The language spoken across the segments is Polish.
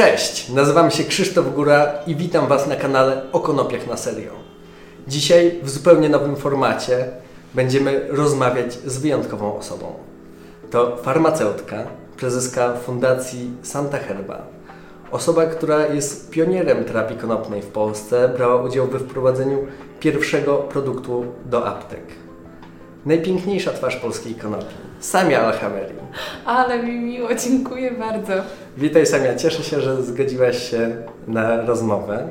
Cześć, nazywam się Krzysztof Góra i witam Was na kanale o konopiach na serio. Dzisiaj w zupełnie nowym formacie będziemy rozmawiać z wyjątkową osobą. To farmaceutka, prezeska Fundacji Santa Herba. Osoba, która jest pionierem terapii konopnej w Polsce, brała udział we wprowadzeniu pierwszego produktu do aptek. Najpiękniejsza twarz polskiej konopi. Samia Alhameri. Ale mi miło, dziękuję bardzo. Witaj Samia, cieszę się, że zgodziłaś się na rozmowę.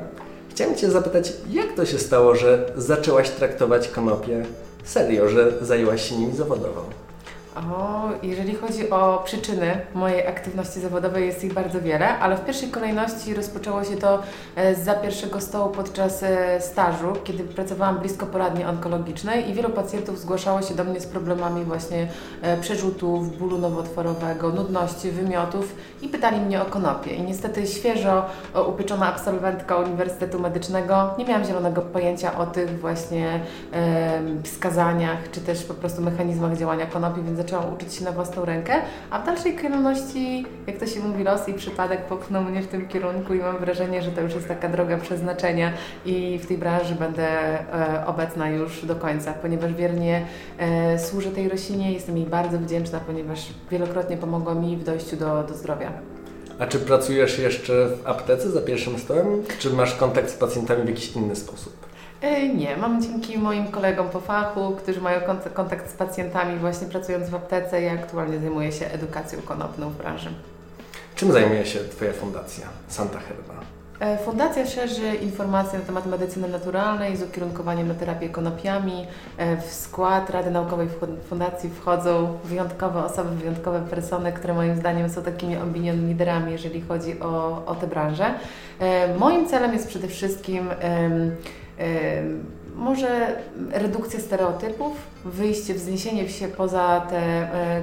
Chciałem Cię zapytać, jak to się stało, że zaczęłaś traktować konopie serio, że zajęłaś się nimi zawodowo? O, jeżeli chodzi o przyczyny mojej aktywności zawodowej, jest ich bardzo wiele, ale w pierwszej kolejności rozpoczęło się to e, za pierwszego stołu podczas e, stażu, kiedy pracowałam blisko poradni onkologicznej i wielu pacjentów zgłaszało się do mnie z problemami właśnie e, przerzutów, bólu nowotworowego, nudności, wymiotów i pytali mnie o konopie. I niestety świeżo upieczona absolwentka Uniwersytetu Medycznego nie miałam zielonego pojęcia o tych właśnie wskazaniach, czy też po prostu mechanizmach działania konopi, więc zaczęłam uczyć się na własną rękę, a w dalszej kolejności, jak to się mówi, los i przypadek popchnął mnie w tym kierunku i mam wrażenie, że to już jest taka droga przeznaczenia i w tej branży będę e, obecna już do końca, ponieważ wiernie e, służę tej roślinie, jestem jej bardzo wdzięczna, ponieważ wielokrotnie pomogła mi w dojściu do, do zdrowia. A czy pracujesz jeszcze w aptece za pierwszym stołem? Czy masz kontakt z pacjentami w jakiś inny sposób? E, nie, mam dzięki moim kolegom po fachu, którzy mają kontakt z pacjentami, właśnie pracując w aptece, ja aktualnie zajmuję się edukacją konopną w branży. Czym zajmuje się Twoja fundacja Santa Herba? E, fundacja szerzy informacje na temat medycyny naturalnej z ukierunkowaniem na terapię konopiami. E, w skład Rady Naukowej Fundacji wchodzą wyjątkowe osoby, wyjątkowe persony, które moim zdaniem są takimi opinion liderami, jeżeli chodzi o, o tę branżę. Moim celem jest przede wszystkim może redukcja stereotypów, wyjście, wzniesienie się poza te e,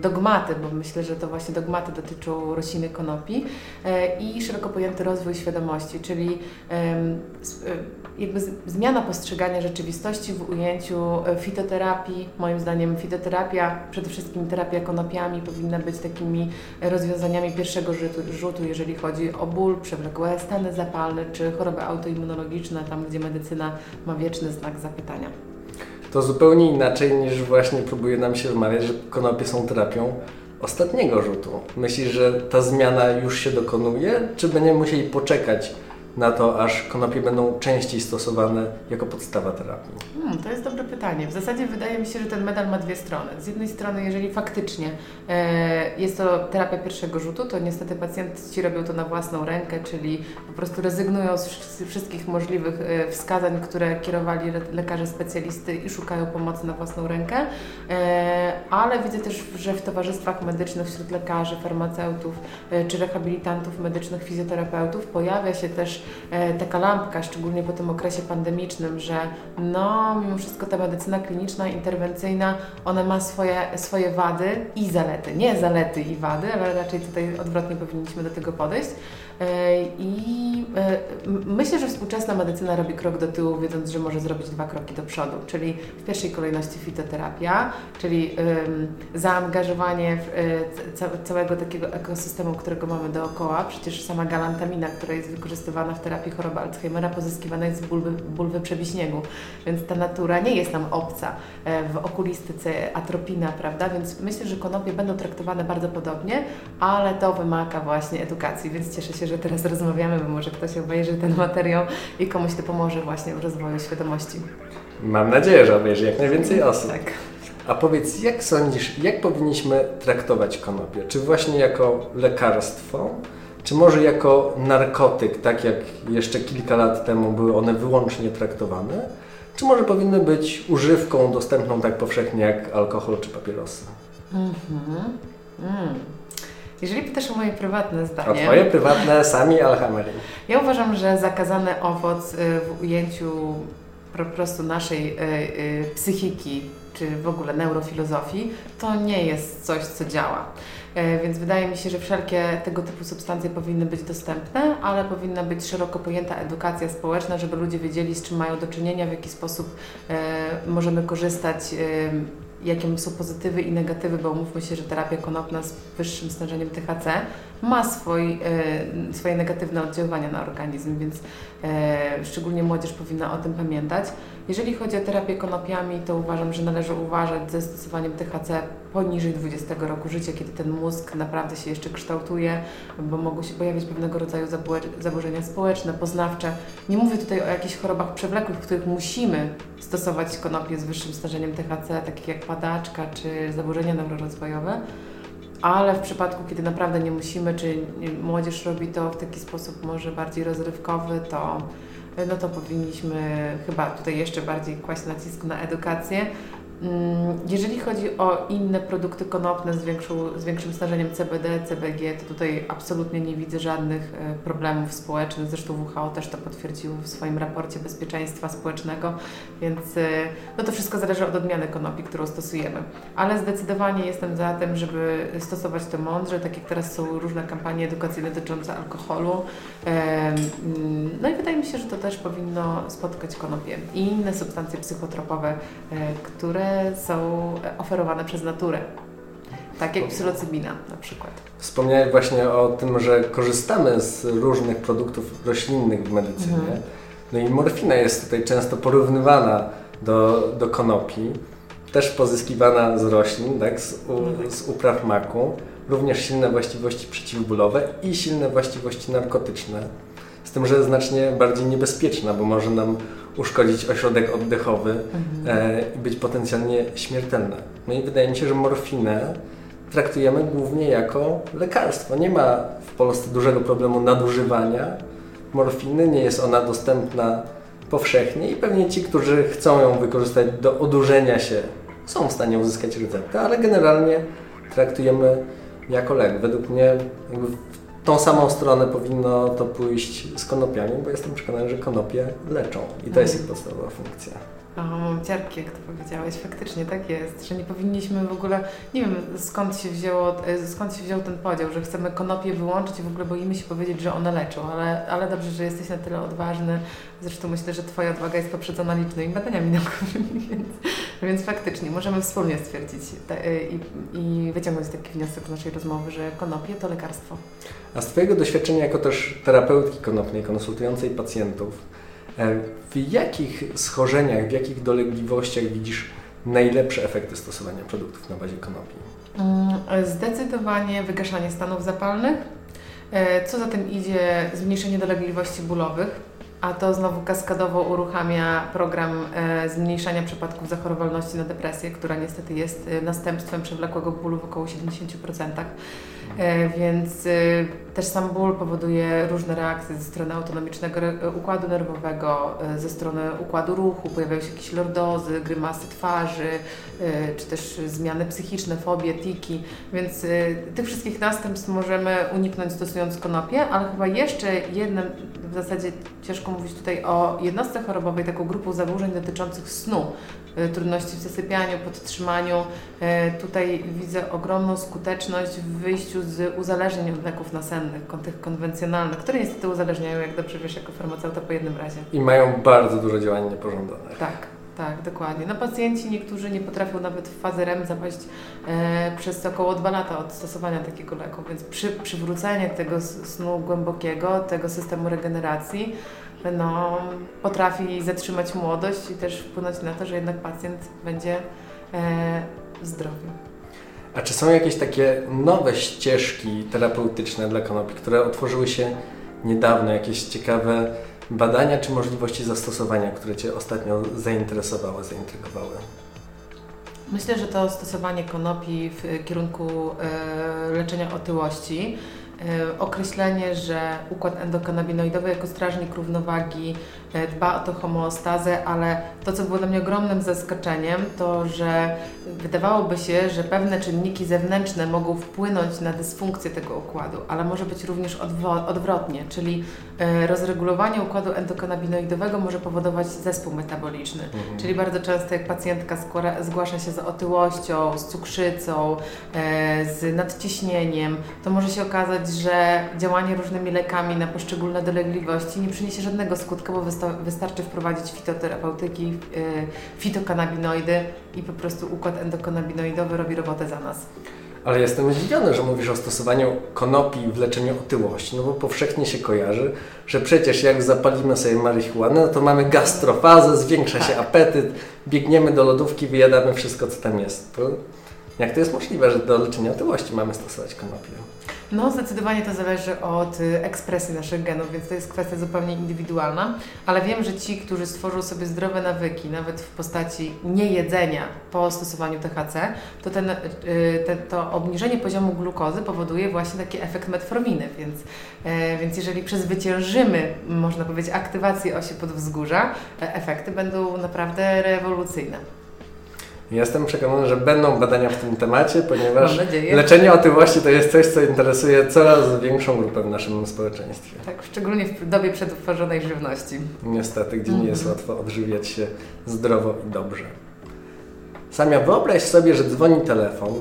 dogmaty, bo myślę, że to właśnie dogmaty dotyczą rośliny konopi e, i szeroko pojęty rozwój świadomości, czyli e, jakby zmiana postrzegania rzeczywistości w ujęciu fitoterapii. Moim zdaniem fitoterapia, przede wszystkim terapia konopiami powinna być takimi rozwiązaniami pierwszego rzutu, jeżeli chodzi o ból, przewlekłe stany zapalne czy choroby autoimmunologiczne, tam gdzie medycyna ma wieczny znak zapytania to zupełnie inaczej niż właśnie próbuje nam się wmawiać, że konopie są terapią ostatniego rzutu. Myślisz, że ta zmiana już się dokonuje, czy będziemy musieli poczekać na to, aż konopie będą częściej stosowane jako podstawa terapii? Hmm, to jest dobre pytanie. W zasadzie wydaje mi się, że ten medal ma dwie strony. Z jednej strony, jeżeli faktycznie e, jest to terapia pierwszego rzutu, to niestety pacjenci robią to na własną rękę, czyli po prostu rezygnują z wszystkich możliwych e, wskazań, które kierowali lekarze specjalisty i szukają pomocy na własną rękę. E, ale widzę też, że w towarzystwach medycznych wśród lekarzy, farmaceutów e, czy rehabilitantów medycznych, fizjoterapeutów pojawia się też taka lampka, szczególnie po tym okresie pandemicznym, że no, mimo wszystko ta medycyna kliniczna, interwencyjna, ona ma swoje, swoje wady i zalety. Nie zalety i wady, ale raczej tutaj odwrotnie powinniśmy do tego podejść. E, I e, myślę, że współczesna medycyna robi krok do tyłu, wiedząc, że może zrobić dwa kroki do przodu, czyli w pierwszej kolejności fitoterapia, czyli zaangażowanie w całego takiego ekosystemu, którego mamy dookoła. Przecież sama galantamina, która jest wykorzystywana w terapii choroby Alzheimera, pozyskiwana jest z bulwy, bulwy przebiśniegu, więc ta natura nie jest nam obca. E, w okulistyce atropina, prawda? Więc myślę, że konopie będą traktowane bardzo podobnie, ale to wymaga właśnie edukacji, więc cieszę się, że teraz rozmawiamy, bo może ktoś obejrzy ten materiał i komuś to pomoże właśnie w rozwoju świadomości. Mam nadzieję, że obejrzy jak najwięcej osób. Tak. A powiedz, jak sądzisz, jak powinniśmy traktować konopie? Czy właśnie jako lekarstwo, czy może jako narkotyk, tak jak jeszcze kilka lat temu były one wyłącznie traktowane? Czy może powinny być używką dostępną tak powszechnie jak alkohol czy papierosy? Mhm. Mm jeżeli pytasz o moje prywatne zdanie. O Twoje prywatne sami Alhameri. Ja uważam, że zakazany owoc y, w ujęciu po prostu naszej y, y, psychiki, czy w ogóle neurofilozofii, to nie jest coś, co działa. Więc wydaje mi się, że wszelkie tego typu substancje powinny być dostępne, ale powinna być szeroko pojęta edukacja społeczna, żeby ludzie wiedzieli, z czym mają do czynienia, w jaki sposób możemy korzystać jakie są pozytywy i negatywy, bo mówmy się, że terapia konopna z wyższym stężeniem THC ma swój, e, swoje negatywne oddziaływania na organizm, więc e, szczególnie młodzież powinna o tym pamiętać. Jeżeli chodzi o terapię konopiami, to uważam, że należy uważać ze stosowaniem THC poniżej 20 roku życia, kiedy ten mózg naprawdę się jeszcze kształtuje, bo mogą się pojawić pewnego rodzaju zaburzenia społeczne, poznawcze. Nie mówię tutaj o jakichś chorobach przewlekłych, w których musimy stosować konopie z wyższym stężeniem THC, takich jak padaczka czy zaburzenia neurorozwojowe, ale w przypadku, kiedy naprawdę nie musimy, czy młodzież robi to w taki sposób może bardziej rozrywkowy, to no to powinniśmy chyba tutaj jeszcze bardziej kłaść nacisk na edukację, jeżeli chodzi o inne produkty konopne z, większą, z większym stężeniem CBD, CBG, to tutaj absolutnie nie widzę żadnych e, problemów społecznych. Zresztą WHO też to potwierdziło w swoim raporcie bezpieczeństwa społecznego, więc e, no to wszystko zależy od odmiany konopi, którą stosujemy. Ale zdecydowanie jestem za tym, żeby stosować to mądrze, tak jak teraz są różne kampanie edukacyjne dotyczące alkoholu. Mm, no i wydaje mi się, że to też powinno spotkać konopie i inne substancje psychotropowe, e, które są oferowane przez naturę. Tak jak psylocybina na przykład. Wspomniałeś właśnie o tym, że korzystamy z różnych produktów roślinnych w medycynie. Mhm. No i morfina jest tutaj często porównywana do, do konopi, też pozyskiwana z roślin, tak, z, u, tak. z upraw maku. Również silne właściwości przeciwbólowe i silne właściwości narkotyczne. Z tym, że znacznie bardziej niebezpieczna, bo może nam uszkodzić ośrodek oddechowy mhm. e, i być potencjalnie śmiertelna. No i wydaje mi się, że morfinę traktujemy głównie jako lekarstwo. Nie ma w Polsce dużego problemu nadużywania morfiny, nie jest ona dostępna powszechnie i pewnie ci, którzy chcą ją wykorzystać do odurzenia się, są w stanie uzyskać receptę, ale generalnie traktujemy jako lek. Według mnie tą samą stronę powinno to pójść z konopiami, bo jestem przekonany, że konopie leczą i to jest ich podstawowa funkcja. O, mam ciarki, jak to powiedziałeś. Faktycznie tak jest, że nie powinniśmy w ogóle, nie wiem skąd się, wzięło, e, skąd się wziął ten podział, że chcemy konopie wyłączyć i w ogóle boimy się powiedzieć, że one leczą, ale, ale dobrze, że jesteś na tyle odważny. Zresztą myślę, że Twoja odwaga jest poprzedzona licznymi badaniami naukowymi, więc, więc faktycznie możemy wspólnie stwierdzić te, i, i wyciągnąć taki wniosek z naszej rozmowy, że konopie to lekarstwo. A z Twojego doświadczenia jako też terapeutki konopnej, konsultującej pacjentów, e, w jakich schorzeniach, w jakich dolegliwościach widzisz najlepsze efekty stosowania produktów na bazie konopi? Mm, zdecydowanie wygaszanie stanów zapalnych. E, co za tym idzie, zmniejszenie dolegliwości bólowych, a to znowu kaskadowo uruchamia program e, zmniejszania przypadków zachorowalności na depresję, która niestety jest następstwem przewlekłego bólu w około 70%. E, więc też sam ból powoduje różne reakcje ze strony autonomicznego układu nerwowego, e, ze strony układu ruchu, pojawiają się jakieś lordozy, grymasy twarzy, e, czy też zmiany psychiczne, fobie, tiki, więc tych wszystkich następstw możemy uniknąć stosując konopie, ale chyba jeszcze jednym, w zasadzie ciężko mówić tutaj o jednostce chorobowej, taką grupą zaburzeń dotyczących snu, E, trudności w zasypianiu, podtrzymaniu. E, tutaj widzę ogromną skuteczność w wyjściu z uzależnień od leków nasennych, tych konwencjonalnych, które niestety uzależniają, jak dobrze wiesz, jako farmaceuta po jednym razie. I mają bardzo dużo działań niepożądanych. Tak. Tak, dokładnie. No pacjenci niektórzy nie potrafią nawet w fazę REM zapaść e, przez około dwa lata od stosowania takiego leku, więc przy, przywrócenie tego snu głębokiego, tego systemu regeneracji no, potrafi zatrzymać młodość i też wpłynąć na to, że jednak pacjent będzie e, zdrowy. A czy są jakieś takie nowe ścieżki terapeutyczne dla konopi, które otworzyły się niedawno, jakieś ciekawe badania czy możliwości zastosowania, które Cię ostatnio zainteresowały, zaintrygowały? Myślę, że to stosowanie konopi w kierunku e, leczenia otyłości określenie, że układ endokanabinoidowy jako strażnik równowagi e, dba o tę homeostazę, ale to, co było dla mnie ogromnym zaskoczeniem, to, że wydawałoby się, że pewne czynniki zewnętrzne mogą wpłynąć na dysfunkcję tego układu, ale może być również odwrotnie, czyli e, rozregulowanie układu endokanabinoidowego może powodować zespół metaboliczny. Mhm. Czyli bardzo często jak pacjentka zgłasza się z otyłością, z cukrzycą, z nadciśnieniem, to może się okazać, że działanie różnymi lekami na poszczególne dolegliwości nie przyniesie żadnego skutku, bo wystarczy wprowadzić fitoterapeutyki, yy, fitokanabinoidy i po prostu układ endokanabinoidowy robi robotę za nas. Ale jestem zdziwiony, że mówisz o stosowaniu konopi w leczeniu otyłości, no bo powszechnie się kojarzy, że przecież jak zapalimy sobie marihuanę, no to mamy gastrofazę, zwiększa tak. się apetyt, biegniemy do lodówki, wyjadamy wszystko, co tam jest. To jak to jest możliwe, że do leczenia otyłości mamy stosować konopie? No, zdecydowanie to zależy od y, ekspresji naszych genów, więc to jest kwestia zupełnie indywidualna, ale wiem, że ci, którzy stworzą sobie zdrowe nawyki, nawet w postaci niejedzenia po stosowaniu THC, to ten, y, te, to obniżenie poziomu glukozy powoduje właśnie taki efekt metforminy, więc, e, więc jeżeli przezwyciężymy, można powiedzieć, aktywację osi podwzgórza, e, efekty będą naprawdę rewolucyjne. Jestem przekonany, że będą badania w tym temacie, ponieważ leczenie otyłości to jest coś, co interesuje coraz większą grupę w naszym społeczeństwie. Tak, szczególnie w dobie przetworzonej żywności. Niestety, gdzie nie jest mhm. łatwo odżywiać się zdrowo i dobrze. Samia, wyobraź sobie, że dzwoni telefon,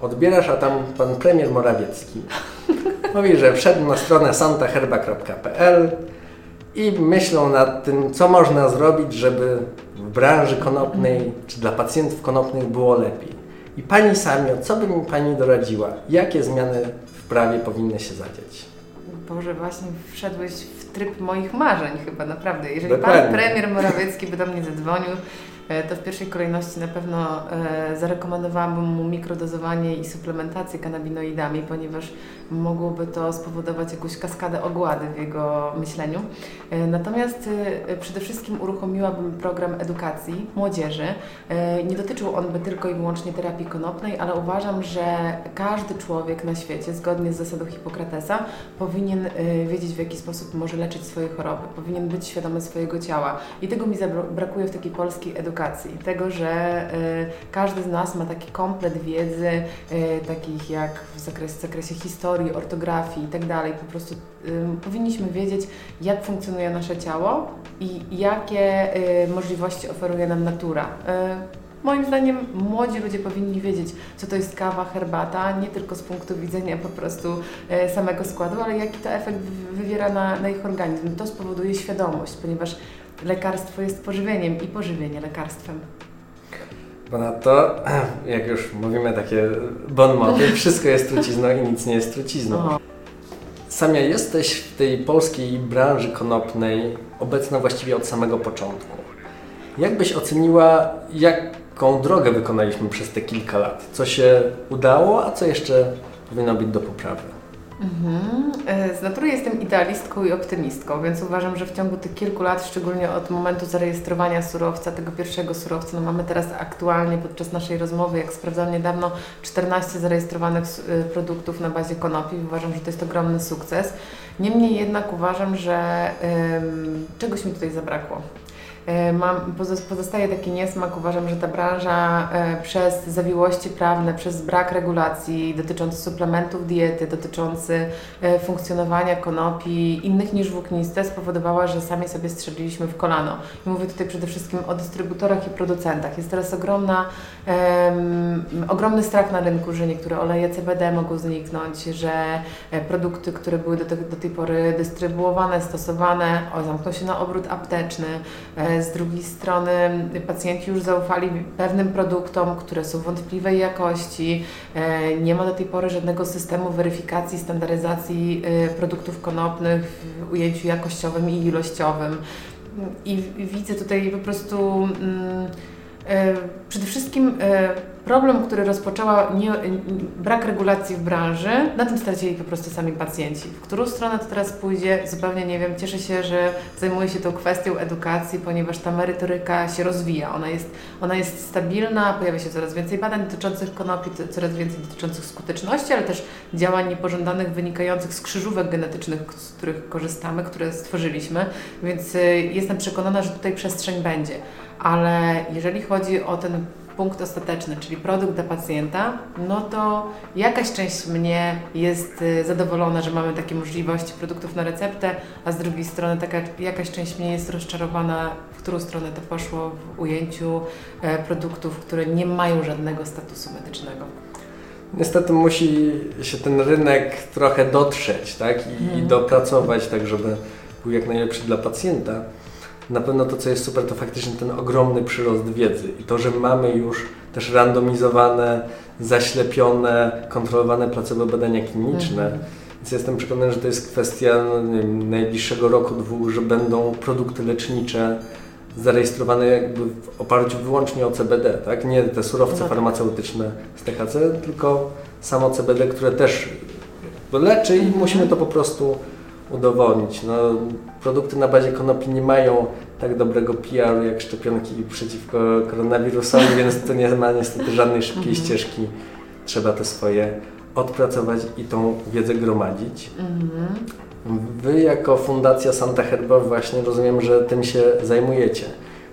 odbierasz, a tam pan premier Morawiecki mówi, że wszedł na stronę santaherba.pl i myślą nad tym, co można zrobić, żeby branży konopnej czy dla pacjentów konopnych było lepiej. I Pani Samio, co by mi Pani doradziła? Jakie zmiany w prawie powinny się zadziać? Boże, właśnie wszedłeś w tryb moich marzeń chyba, naprawdę. Jeżeli Dokładnie. Pan Premier Morawiecki by do mnie zadzwonił, to w pierwszej kolejności na pewno e, zarekomendowałabym mu mikrodozowanie i suplementację kanabinoidami, ponieważ mogłoby to spowodować jakąś kaskadę ogłady w jego myśleniu. E, natomiast przede wszystkim uruchomiłabym program edukacji młodzieży. Nie dotyczył on by tylko i wyłącznie terapii konopnej, ale uważam, że każdy człowiek na świecie, zgodnie z zasadą Hipokratesa, powinien wiedzieć w jaki sposób może leczyć swoje choroby, powinien być świadomy swojego ciała. I tego mi brakuje w takiej polskiej edukacji edukacji, tego, że y, każdy z nas ma taki komplet wiedzy, y, takich jak w zakresie, w zakresie historii, ortografii i tak dalej. Po prostu y, powinniśmy wiedzieć, jak funkcjonuje nasze ciało i jakie możliwości oferuje nam natura. Moim zdaniem młodzi ludzie powinni wiedzieć, co to jest kawa, herbata, nie tylko z punktu widzenia po prostu samego składu, ale jaki to efekt wywiera na, na ich organizm. To spowoduje świadomość, ponieważ lekarstwo jest pożywieniem i pożywienie lekarstwem. Ponadto, jak już mówimy takie bon moty, wszystko jest trucizną i nic nie jest trucizną. Samia, jesteś w tej polskiej branży konopnej obecna właściwie od samego początku. Jak byś oceniła, jaką drogę wykonaliśmy przez te kilka lat? Co się udało, a co jeszcze powinno być do poprawy? Mhm. E, z natury jestem idealistką i optymistką, więc uważam, że w ciągu tych kilku lat, szczególnie od momentu zarejestrowania surowca, tego pierwszego surowca, no mamy teraz aktualnie podczas naszej rozmowy, jak sprawdzałam niedawno, 14 zarejestrowanych e, produktów na bazie konopi. Uważam, że to jest ogromny sukces. Niemniej jednak uważam, że um, czegoś mi tutaj zabrakło. E, mam, pozostaje taki niesmak. Uważam, że ta branża e, przez zawiłości prawne, przez brak regulacji dotyczący suplementów diety, dotyczący e, funkcjonowania konopi innych niż włókniste spowodowała, że sami sobie strzeliliśmy w kolano. I mówię tutaj przede wszystkim o dystrybutorach i producentach. Jest teraz ogromna, um, ogromny strach na rynku, że niektóre oleje CBD mogą zniknąć, że produkty, które były do, te, do tej pory dystrybuowane, stosowane, zamkną się na obrót apteczny, z drugiej strony pacjenci już zaufali pewnym produktom, które są wątpliwej jakości. E, nie ma do tej pory żadnego systemu weryfikacji, standaryzacji e, produktów konopnych w ujęciu jakościowym i ilościowym. I widzę tutaj po prostu mm, e, przede wszystkim problem, który rozpoczęła nie, brak regulacji w branży, na tym stracili po prostu sami pacjenci. W którą stronę to teraz pójdzie, zupełnie nie wiem. Cieszę się, że zajmuję się tą kwestią edukacji, ponieważ ta merytoryka się rozwija. Ona jest, ona jest stabilna, pojawia się coraz więcej badań dotyczących konopi, coraz więcej dotyczących skuteczności, ale też działań niepożądanych wynikających z krzyżówek genetycznych, z których korzystamy, które stworzyliśmy, więc y, jestem przekonana, że tutaj przestrzeń będzie. Ale jeżeli chodzi o ten punkt ostateczny, czyli produkt dla pacjenta, no to jakaś część mnie jest y, zadowolona, że mamy takie możliwości produktów na receptę, a z drugiej strony taka jakaś część mnie jest rozczarowana, w którą stronę to poszło w ujęciu e, produktów, które nie mają żadnego statusu medycznego. Niestety musi się ten rynek trochę dotrzeć tak? I, i Mhm. dopracować tak, żeby był jak najlepszy dla pacjenta. Na pewno to, co jest super, to faktycznie ten ogromny przyrost wiedzy i to, że mamy już też randomizowane, zaślepione, kontrolowane placebo badania kliniczne. Mhm. Więc jestem przekonany, że to jest kwestia no, wiem, najbliższego roku, dwóch, że będą produkty lecznicze zarejestrowane jakby w oparciu wyłącznie o CBD, tak? Nie te surowce No tak. farmaceutyczne z THC, tylko samo CBD, które też leczy i Mhm. musimy to po prostu udowodnić. No, produkty na bazie konopi nie mają tak dobrego PR jak szczepionki przeciwko koronawirusowi, więc to nie ma niestety żadnej szybkiej Mhm. ścieżki. Trzeba te swoje odpracować i tą wiedzę gromadzić. Mhm. Wy jako Fundacja Santa Herba właśnie rozumiem, że tym się zajmujecie.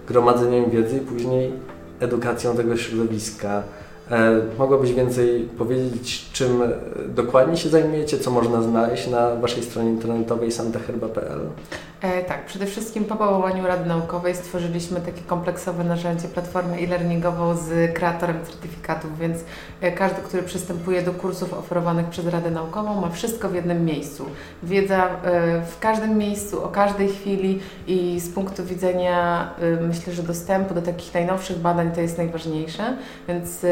Gromadzeniem wiedzy i później edukacją tego środowiska. E, mogłabyś więcej powiedzieć, czym e, dokładnie się zajmujecie, co można znaleźć na Waszej stronie internetowej santaherba.pl? E, tak, przede wszystkim po powołaniu Rady Naukowej stworzyliśmy takie kompleksowe narzędzie, platformę e-learningową z kreatorem certyfikatów, więc e, każdy, który przystępuje do kursów oferowanych przez Radę Naukową ma wszystko w jednym miejscu. Wiedza w każdym miejscu, o każdej chwili i z punktu widzenia myślę, że dostępu do takich najnowszych badań to jest najważniejsze, więc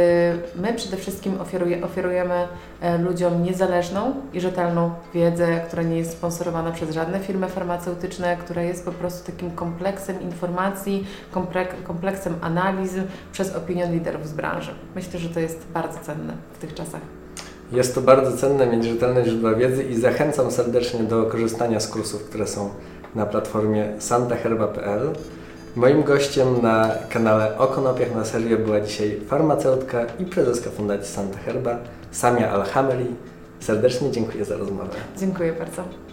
my przede wszystkim oferuje, oferujemy e, ludziom niezależną i rzetelną wiedzę, która nie jest sponsorowana przez żadne firmy farmaceutyczne, która jest po prostu takim kompleksem informacji, komplek- kompleksem analiz przez opinion liderów z branży. Myślę, że to jest bardzo cenne w tych czasach. Jest to bardzo cenne mieć rzetelne źródła wiedzy i zachęcam serdecznie do korzystania z kursów, które są na platformie santaherba.pl. Moim gościem na kanale O Konopiach na serio była dzisiaj farmaceutka i prezeska Fundacji Santa Herba, Samia Alhameli. Serdecznie dziękuję za rozmowę. Dziękuję bardzo.